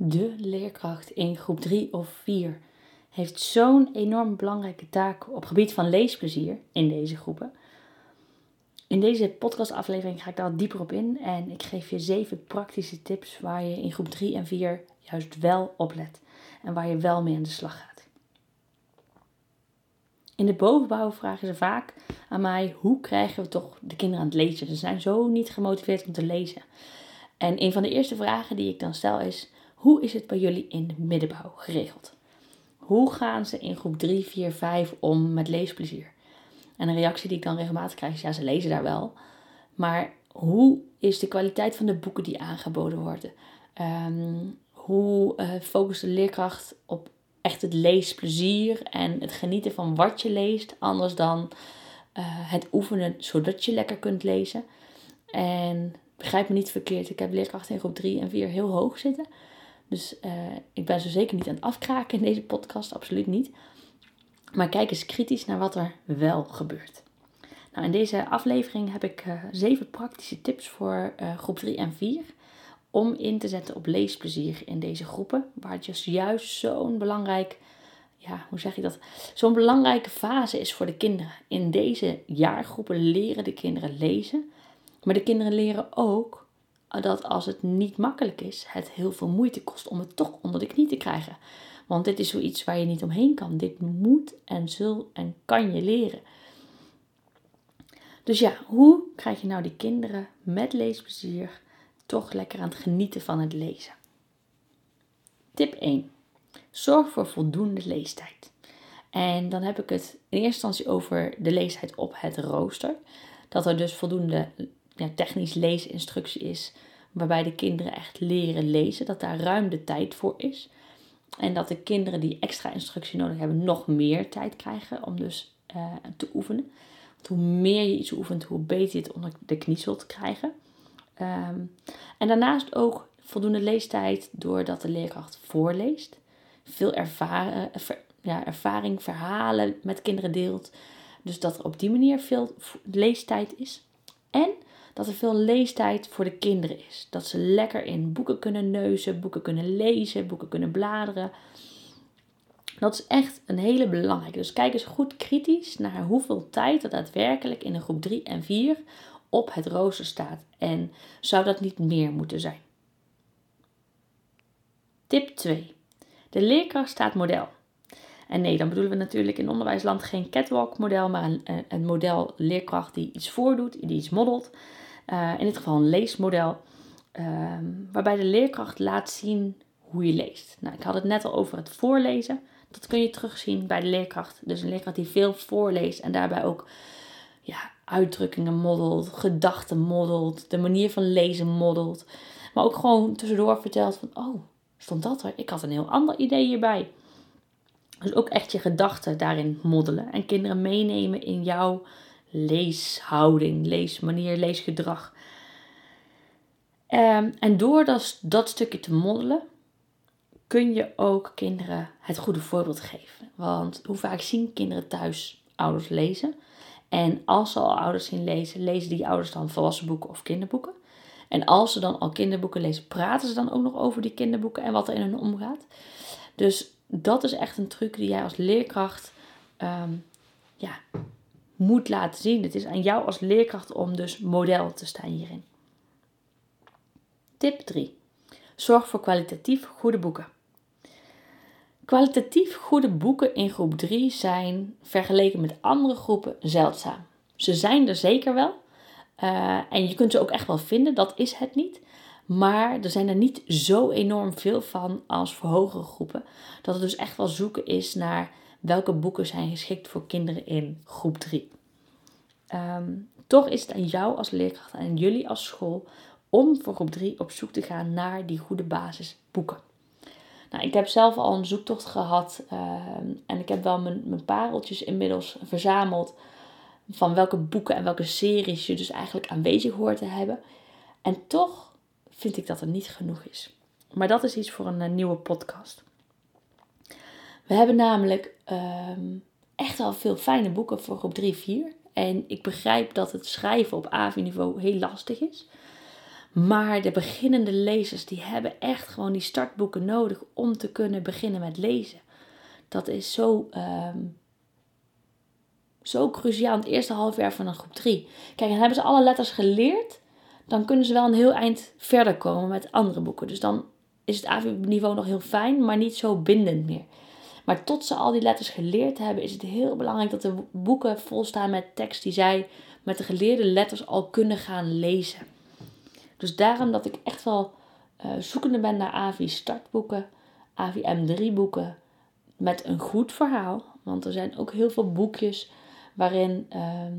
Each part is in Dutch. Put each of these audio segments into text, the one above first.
de leerkracht in groep 3 of 4 heeft zo'n enorm belangrijke taak op gebied van leesplezier in deze groepen. In deze podcastaflevering ga ik daar dieper op in en ik geef je zeven praktische tips waar je in groep 3 en 4 juist wel op let en waar je wel mee aan de slag gaat. In de bovenbouw vragen ze vaak aan mij: hoe krijgen we toch de kinderen aan het lezen? Ze zijn zo niet gemotiveerd om te lezen. En een van de eerste vragen die ik dan stel is: hoe is het bij jullie in de middenbouw geregeld? Hoe gaan ze in groep 3, 4, 5 om met leesplezier? En een reactie die ik dan regelmatig krijg is: ja, ze lezen daar wel. Maar hoe is de kwaliteit van de boeken die aangeboden worden? Um, hoe uh, focust de leerkracht op echt het leesplezier en het genieten van wat je leest, anders dan uh, het oefenen zodat je lekker kunt lezen? En begrijp me niet verkeerd, ik heb leerkrachten in groep 3 en 4 heel hoog zitten. Dus uh, ik ben zo zeker niet aan het afkraken in deze podcast, absoluut niet. Maar kijk eens kritisch naar wat er wel gebeurt. Nou, in deze aflevering heb ik uh, zeven praktische tips voor uh, groep 3 en 4 om in te zetten op leesplezier in deze groepen, waar het juist zo'n belangrijk, ja, hoe zeg je dat, zo'n belangrijke fase is voor de kinderen. In deze jaargroepen leren de kinderen lezen, maar de kinderen leren ook dat als het niet makkelijk is, het heel veel moeite kost om het toch onder de knie te krijgen. Want dit is zoiets waar je niet omheen kan. Dit moet en zul en kan je leren. Dus ja, hoe krijg je nou die kinderen met leesplezier toch lekker aan het genieten van het lezen? Tip 1. Zorg voor voldoende leestijd. En dan heb ik het in eerste instantie over de leestijd op het rooster. Dat er dus voldoende ja, technisch leesinstructie is, waarbij de kinderen echt leren lezen, dat daar ruim de tijd voor is. En dat de kinderen die extra instructie nodig hebben, nog meer tijd krijgen om dus uh, te oefenen. Hoe meer je iets oefent, hoe beter je het onder de knie zult krijgen. Um, en daarnaast ook voldoende leestijd doordat de leerkracht voorleest. Veel ervaren, ver, ja, ervaring, verhalen met kinderen deelt. Dus dat er op die manier veel leestijd is. En dat er veel leestijd voor de kinderen is. Dat ze lekker in boeken kunnen neuzen, boeken kunnen lezen, boeken kunnen bladeren. Dat is echt een hele belangrijke. Dus kijk eens goed kritisch naar hoeveel tijd er daadwerkelijk in een groep 3 en 4 op het rooster staat. En zou dat niet meer moeten zijn? Tip 2. De leerkracht staat model. En nee, dan bedoelen we natuurlijk in onderwijsland geen catwalk model, maar een, een model leerkracht die iets voordoet, die iets modelt. Uh, in dit geval een leesmodel, uh, waarbij de leerkracht laat zien hoe je leest. Nou, ik had het net al over het voorlezen. Dat kun je terugzien bij de leerkracht. Dus een leerkracht die veel voorleest en daarbij ook ja, uitdrukkingen modelt, gedachten modelt, de manier van lezen modelt. Maar ook gewoon tussendoor vertelt van, oh, stond dat er? Ik had een heel ander idee hierbij. Dus ook echt je gedachten daarin moddelen en kinderen meenemen in jouw leeshouding, leesmanier, leesgedrag. Um, en door dat, dat stukje te moddelen, kun je ook kinderen het goede voorbeeld geven. Want hoe vaak zien kinderen thuis ouders lezen? En als ze al ouders zien lezen, lezen die ouders dan volwassen boeken of kinderboeken. En als ze dan al kinderboeken lezen, praten ze dan ook nog over die kinderboeken en wat er in hun omgaat. Dus dat is echt een truc die jij als leerkracht um, ja, moet laten zien. Het is aan jou als leerkracht om dus model te staan hierin. Tip 3. Zorg voor kwalitatief goede boeken. Kwalitatief goede boeken in groep 3 zijn vergeleken met andere groepen zeldzaam. Ze zijn er zeker wel. Uh, en je kunt ze ook echt wel vinden, dat is het niet. Maar er zijn er niet zo enorm veel van als voor hogere groepen. Dat het dus echt wel zoeken is naar welke boeken zijn geschikt voor kinderen in groep 3. Um, ehm, toch is het aan jou als leerkracht en jullie als school om voor groep 3 op zoek te gaan naar die goede basisboeken. Nou, ik heb zelf al een zoektocht gehad um, en ik heb wel mijn, mijn pareltjes inmiddels verzameld van welke boeken en welke series je dus eigenlijk aanwezig hoort te hebben. En toch vind ik dat er niet genoeg is. Maar dat is iets voor een, een nieuwe podcast. We hebben namelijk um, echt al veel fijne boeken voor groep 3, 4. En ik begrijp dat het schrijven op AVI-niveau heel lastig is. Maar de beginnende lezers, die hebben echt gewoon die startboeken nodig om te kunnen beginnen met lezen. Dat is zo, ehm, zo cruciaal het eerste half jaar van een groep 3. Kijk, en hebben ze alle letters geleerd, dan kunnen ze wel een heel eind verder komen met andere boeken. Dus dan is het AVI-niveau nog heel fijn, maar niet zo bindend meer. Maar tot ze al die letters geleerd hebben, is het heel belangrijk dat de boeken volstaan met tekst die zij met de geleerde letters al kunnen gaan lezen. Dus daarom dat ik echt wel uh, zoekende ben naar AVI startboeken, AVI M3 boeken met een goed verhaal. Want er zijn ook heel veel boekjes waarin ehm,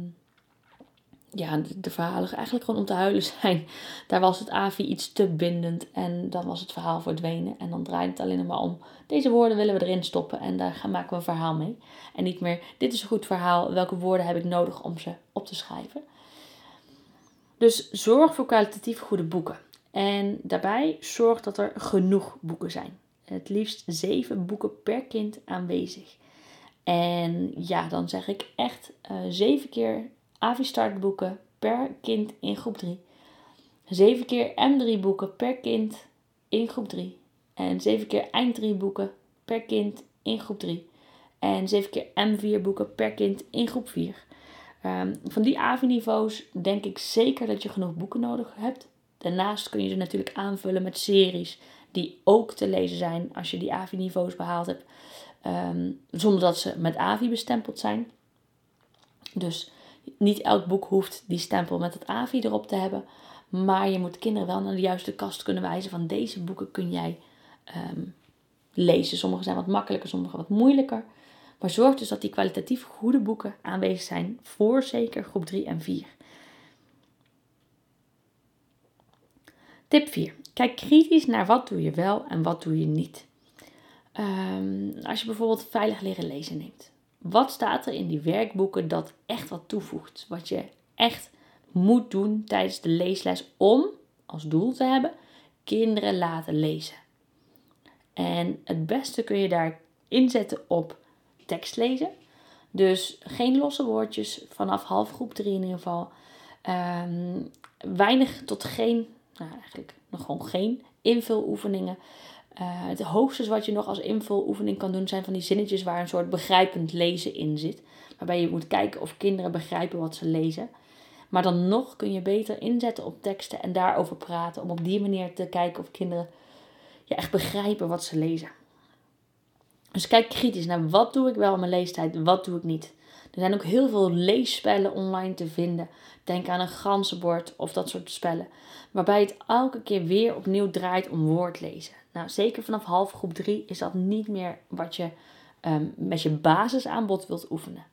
ja, de, verhalen eigenlijk gewoon om te huilen zijn. Daar was het AVI iets te bindend en dan was het verhaal verdwenen. En dan draait het alleen maar om. Deze woorden willen we erin stoppen en daar gaan, maken we een verhaal mee. En niet meer, dit is een goed verhaal, welke woorden heb ik nodig om ze op te schrijven. Dus zorg voor kwalitatief goede boeken. En daarbij zorg dat er genoeg boeken zijn. Het liefst zeven boeken per kind aanwezig. En ja, dan zeg ik echt uh, zeven keer AVI startboeken per kind in groep 3. 7 keer M3 boeken per kind in groep 3. En 7 keer eind 3 boeken per kind in groep 3. En 7 keer M4 boeken per kind in groep 4. Um, ehm, van die AVI-niveaus denk ik zeker dat je genoeg boeken nodig hebt. Daarnaast kun je ze natuurlijk aanvullen met series die ook te lezen zijn als je die AVI-niveaus behaald hebt. Um, zonder dat ze met AVI bestempeld zijn. Dus niet elk boek hoeft die stempel met het AVI erop te hebben. Maar je moet kinderen wel naar de juiste kast kunnen wijzen van deze boeken kun jij ehm, lezen. Sommige zijn wat makkelijker, sommige wat moeilijker. Maar zorg dus dat die kwalitatief goede boeken aanwezig zijn voor zeker groep 3 en 4. Tip 4. Kijk kritisch naar wat doe je wel en wat doe je niet. Um, als je bijvoorbeeld veilig leren lezen neemt. Wat staat er in die werkboeken dat echt wat toevoegt? Wat je echt moet doen tijdens de leesles om als doel te hebben kinderen laten lezen. En het beste kun je daar inzetten op tekst lezen. Dus geen losse woordjes vanaf half groep 3 in ieder geval. Ehm, weinig tot geen, nou eigenlijk nog gewoon geen invuloefeningen. Uh, het hoogste wat je nog als invuloefening kan doen zijn van die zinnetjes waar een soort begrijpend lezen in zit. Waarbij je moet kijken of kinderen begrijpen wat ze lezen. Maar dan nog kun je beter inzetten op teksten en daarover praten. Om op die manier te kijken of kinderen ja, echt begrijpen wat ze lezen. Dus kijk kritisch naar wat doe ik wel in mijn leestijd, wat doe ik niet. Er zijn ook heel veel leesspellen online te vinden. Denk aan een ganzenbord of dat soort spellen. Waarbij het elke keer weer opnieuw draait om woordlezen. Nou, zeker vanaf half groep 3 is dat niet meer wat je ehm, met je basisaanbod wilt oefenen.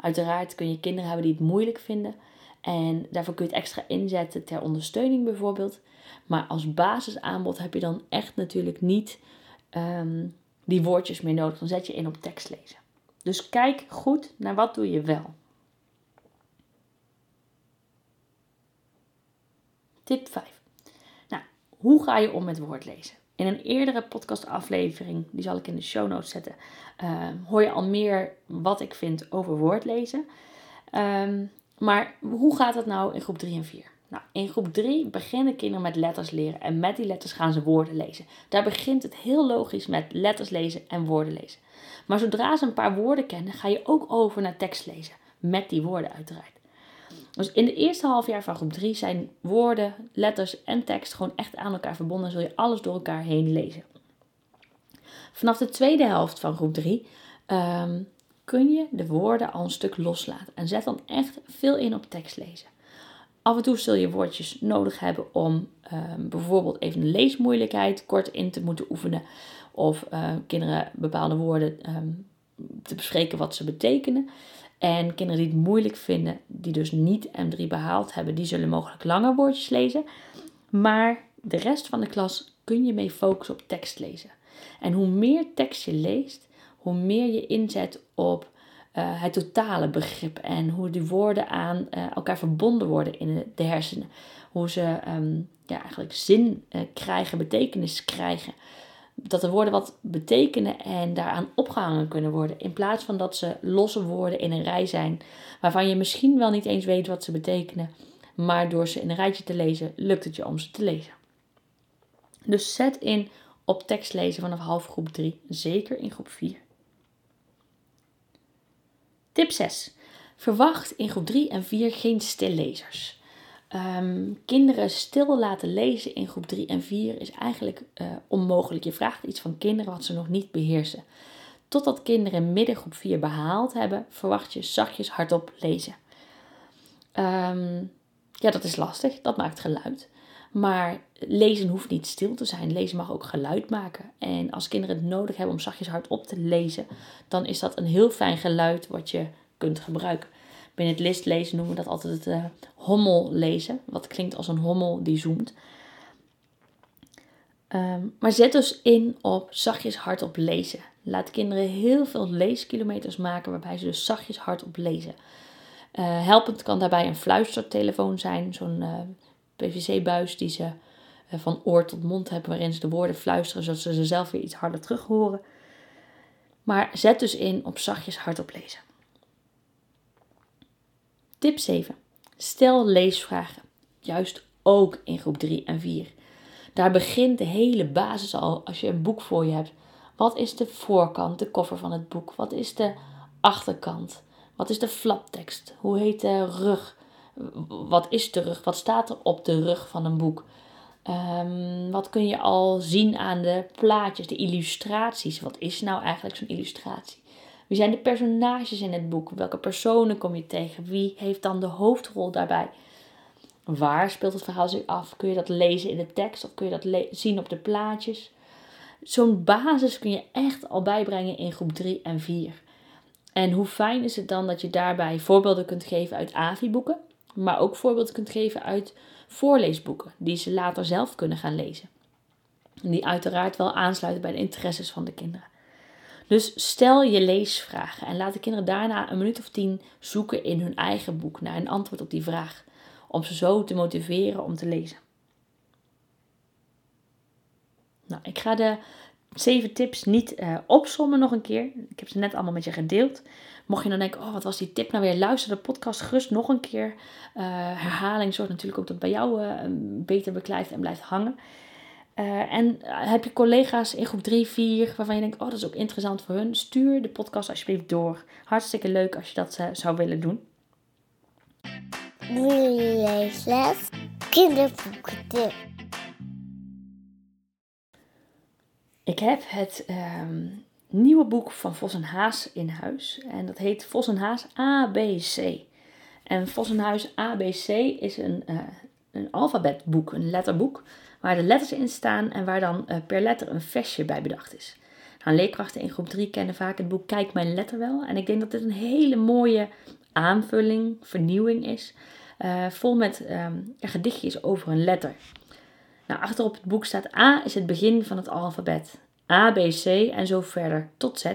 Uiteraard kun je kinderen hebben die het moeilijk vinden. En daarvoor kun je het extra inzetten ter ondersteuning bijvoorbeeld. Maar als basisaanbod heb je dan echt natuurlijk niet ehm, die woordjes meer nodig. Dan zet je in op tekstlezen. Dus kijk goed naar wat doe je wel. Tip 5. Nou, hoe ga je om met woordlezen? In een eerdere podcastaflevering, die zal ik in de show notes zetten, ehm, hoor je al meer wat ik vind over woordlezen. Um, maar hoe gaat het nou in groep 3 en 4? Nou, in groep 3 beginnen kinderen met letters leren en met die letters gaan ze woorden lezen. Daar begint het heel logisch met letters lezen en woorden lezen. Maar zodra ze een paar woorden kennen, ga je ook over naar tekst lezen. Met die woorden uiteraard. Dus in de eerste half jaar van groep 3 zijn woorden, letters en tekst gewoon echt aan elkaar verbonden. Zul je alles door elkaar heen lezen. Vanaf de tweede helft van groep 3 um, kun je de woorden al een stuk loslaten. En zet dan echt veel in op tekst lezen. Af en toe zul je woordjes nodig hebben om um, bijvoorbeeld even een leesmoeilijkheid kort in te moeten oefenen. Of uh, kinderen bepaalde woorden um, te bespreken wat ze betekenen. En kinderen die het moeilijk vinden, die dus niet M3 behaald hebben, die zullen mogelijk langer woordjes lezen. Maar de rest van de klas kun je mee focussen op tekst lezen. En hoe meer tekst je leest, hoe meer je inzet op uh, het totale begrip en hoe die woorden aan uh, elkaar verbonden worden in de hersenen. Hoe ze um, ja, eigenlijk zin krijgen, betekenis krijgen. Dat de woorden wat betekenen en daaraan opgehangen kunnen worden. In plaats van dat ze losse woorden in een rij zijn, waarvan je misschien wel niet eens weet wat ze betekenen. Maar door ze in een rijtje te lezen, lukt het je om ze te lezen. Dus zet in op tekst lezen vanaf half groep 3, zeker in groep 4. Tip 6. Verwacht in groep 3 en 4 geen stillezers. Um, kinderen stil laten lezen in groep 3 en 4 is eigenlijk uh, onmogelijk. Je vraagt iets van kinderen wat ze nog niet beheersen. Totdat kinderen middengroep 4 behaald hebben, verwacht je zachtjes hardop lezen. Um, ja, dat is lastig, dat maakt geluid. Maar lezen hoeft niet stil te zijn. Lezen mag ook geluid maken. En als kinderen het nodig hebben om zachtjes hardop te lezen, dan is dat een heel fijn geluid wat je kunt gebruiken. Binnen het listlezen noemen we dat altijd het uh, hommel lezen. Wat klinkt als een hommel die zoomt. Um, maar zet dus in op zachtjes hardop lezen. Laat kinderen heel veel leeskilometers maken waarbij ze dus zachtjes hardop lezen. Uh, helpend kan daarbij een fluistertelefoon zijn, zo'n uh, PVC-buis die ze van oor tot mond hebben, waarin ze de woorden fluisteren zodat ze ze zelf weer iets harder terug horen. Maar zet dus in op zachtjes hardop lezen. Tip 7. Stel leesvragen. Juist ook in groep 3 en 4. Daar begint de hele basis al als je een boek voor je hebt. Wat is de voorkant, de koffer van het boek? Wat is de achterkant? Wat is de flaptekst? Hoe heet de rug? Wat is de rug? Wat staat er op de rug van een boek? Um, wat kun je al zien aan de plaatjes, de illustraties? Wat is nou eigenlijk zo'n illustratie? Wie zijn de personages in het boek? Welke personen kom je tegen? Wie heeft dan de hoofdrol daarbij? Waar speelt het verhaal zich af? Kun je dat lezen in de tekst of kun je dat zien op de plaatjes? Zo'n basis kun je echt al bijbrengen in groep 3 en 4. En hoe fijn is het dan dat je daarbij voorbeelden kunt geven uit AVI-boeken, maar ook voorbeelden kunt geven uit voorleesboeken, die ze later zelf kunnen gaan lezen. En die uiteraard wel aansluiten bij de interesses van de kinderen. Dus stel je leesvragen en laat de kinderen daarna een minuut of tien zoeken in hun eigen boek naar een antwoord op die vraag, om ze zo te motiveren om te lezen. Nou, ik ga de zeven tips niet uh, opsommen nog een keer. Ik heb ze net allemaal met je gedeeld. Mocht je dan denken, oh wat was die tip nou weer? Luister de podcast gerust nog een keer. Uh, herhaling zorgt natuurlijk ook dat bij jou uh, beter beklijft en blijft hangen. Uh, en heb je collega's in groep 3, 4 waarvan je denkt, oh dat is ook interessant voor hun? Stuur de podcast alsjeblieft door. Hartstikke leuk als je dat uh, zou willen doen. Leesles, kinderboeken. Ik heb het um, nieuwe boek van Vos en Haas in huis. En dat heet Vos en Haas ABC. En Vos en Huis ABC is een, uh, een alfabetboek, een letterboek waar de letters in staan en waar dan uh, per letter een versje bij bedacht is. Nou, leerkrachten in groep 3 kennen vaak het boek Kijk mijn letter wel. En ik denk dat dit een hele mooie aanvulling, vernieuwing is. Uh, vol met um, gedichtjes over een letter. Nou, achter op het boek staat A is het begin van het alfabet. A, B, C en zo verder tot Z.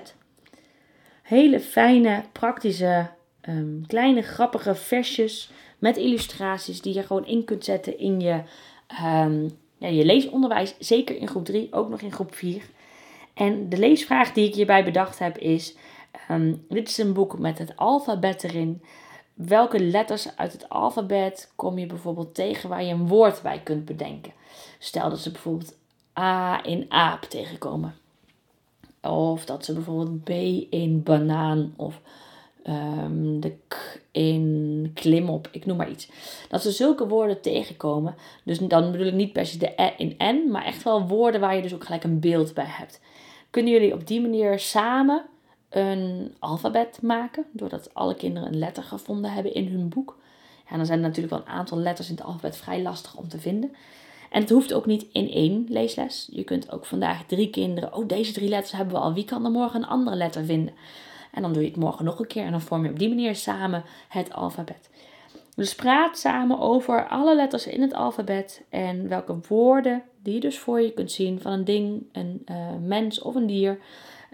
Hele fijne, praktische, um, kleine, grappige versjes met illustraties die je gewoon in kunt zetten in je um, ja, je leesonderwijs, zeker in groep 3, ook nog in groep 4. En de leesvraag die ik hierbij bedacht heb is: um, dit is een boek met het alfabet erin. Welke letters uit het alfabet kom je bijvoorbeeld tegen waar je een woord bij kunt bedenken? Stel dat ze bijvoorbeeld A in aap tegenkomen. Of dat ze bijvoorbeeld B in banaan of um, de k in klimop, ik noem maar iets. Dat ze zulke woorden tegenkomen. Dus dan bedoel ik niet per se de e in n, maar echt wel woorden waar je dus ook gelijk een beeld bij hebt. Kunnen jullie op die manier samen een alfabet maken, doordat alle kinderen een letter gevonden hebben in hun boek? Ja, dan zijn er natuurlijk wel een aantal letters in het alfabet vrij lastig om te vinden. En het hoeft ook niet in één leesles. Je kunt ook vandaag drie kinderen, oh deze drie letters hebben we al, wie kan er morgen een andere letter vinden? En dan doe je het morgen nog een keer en dan vorm je op die manier samen het alfabet. Dus praat samen over alle letters in het alfabet en welke woorden die je dus voor je kunt zien van een ding, een uh, mens of een dier,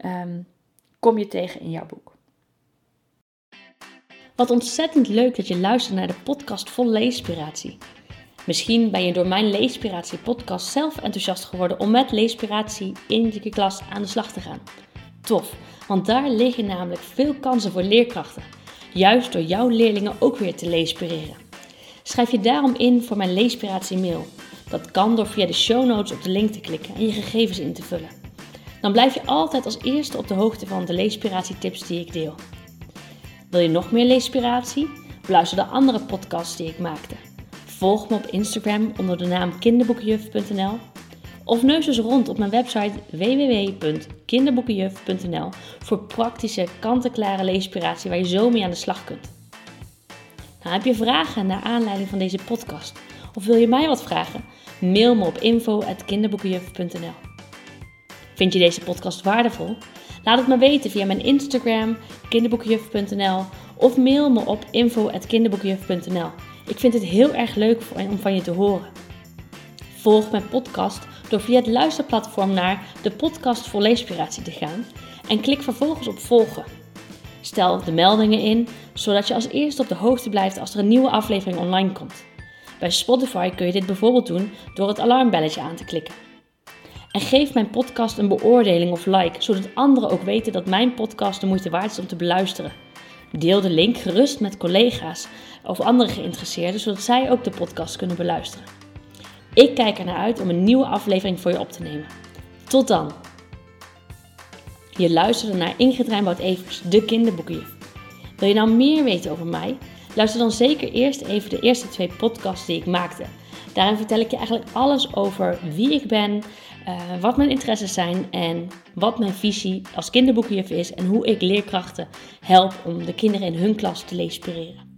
um, kom je tegen in jouw boek. Wat ontzettend leuk dat je luistert naar de podcast vol leespiratie. Misschien ben je door mijn Leespiratie podcast zelf enthousiast geworden om met Leespiratie in je klas aan de slag te gaan. Tof! Want daar liggen namelijk veel kansen voor leerkrachten. Juist door jouw leerlingen ook weer te leespireren. Schrijf je daarom in voor mijn leespiratie mail. Dat kan door via de show notes op de link te klikken en je gegevens in te vullen. Dan blijf je altijd als eerste op de hoogte van de leespiratietips die ik deel. Wil je nog meer leespiratie? Beluister de andere podcasts die ik maakte. Volg me op Instagram onder de naam kinderboekenjuf.nl of neus eens rond op mijn website www.kinderboekenjuf.nl voor praktische, kant-en-klare leespiratie waar je zo mee aan de slag kunt. Nou, heb je vragen naar aanleiding van deze podcast? Of wil je mij wat vragen? Mail me op info.kinderboekenjuf.nl Vind je deze podcast waardevol? Laat het me weten via mijn Instagram, kinderboekenjuf.nl of mail me op info.kinderboekenjuf.nl. Ik vind het heel erg leuk om van je te horen. Volg mijn podcast door via het luisterplatform naar de podcast voor leespiratie te gaan en klik vervolgens op volgen. Stel de meldingen in, zodat je als eerste op de hoogte blijft als er een nieuwe aflevering online komt. Bij Spotify kun je dit bijvoorbeeld doen door het alarmbelletje aan te klikken. En geef mijn podcast een beoordeling of like, zodat anderen ook weten dat mijn podcast de moeite waard is om te beluisteren. Deel de link gerust met collega's of andere geïnteresseerden, zodat zij ook de podcast kunnen beluisteren. Ik kijk er naar uit om een nieuwe aflevering voor je op te nemen. Tot dan! Je luisterde naar Ingrid Rijnboud-Evers, de kinderboekenjuf. Wil je nou meer weten over mij? Luister dan zeker eerst even de eerste twee podcasts die ik maakte. Daarin vertel ik je eigenlijk alles over wie ik ben, uh, wat mijn interesses zijn en wat mijn visie als kinderboekenjuf is en hoe ik leerkrachten help om de kinderen in hun klas te leespireren.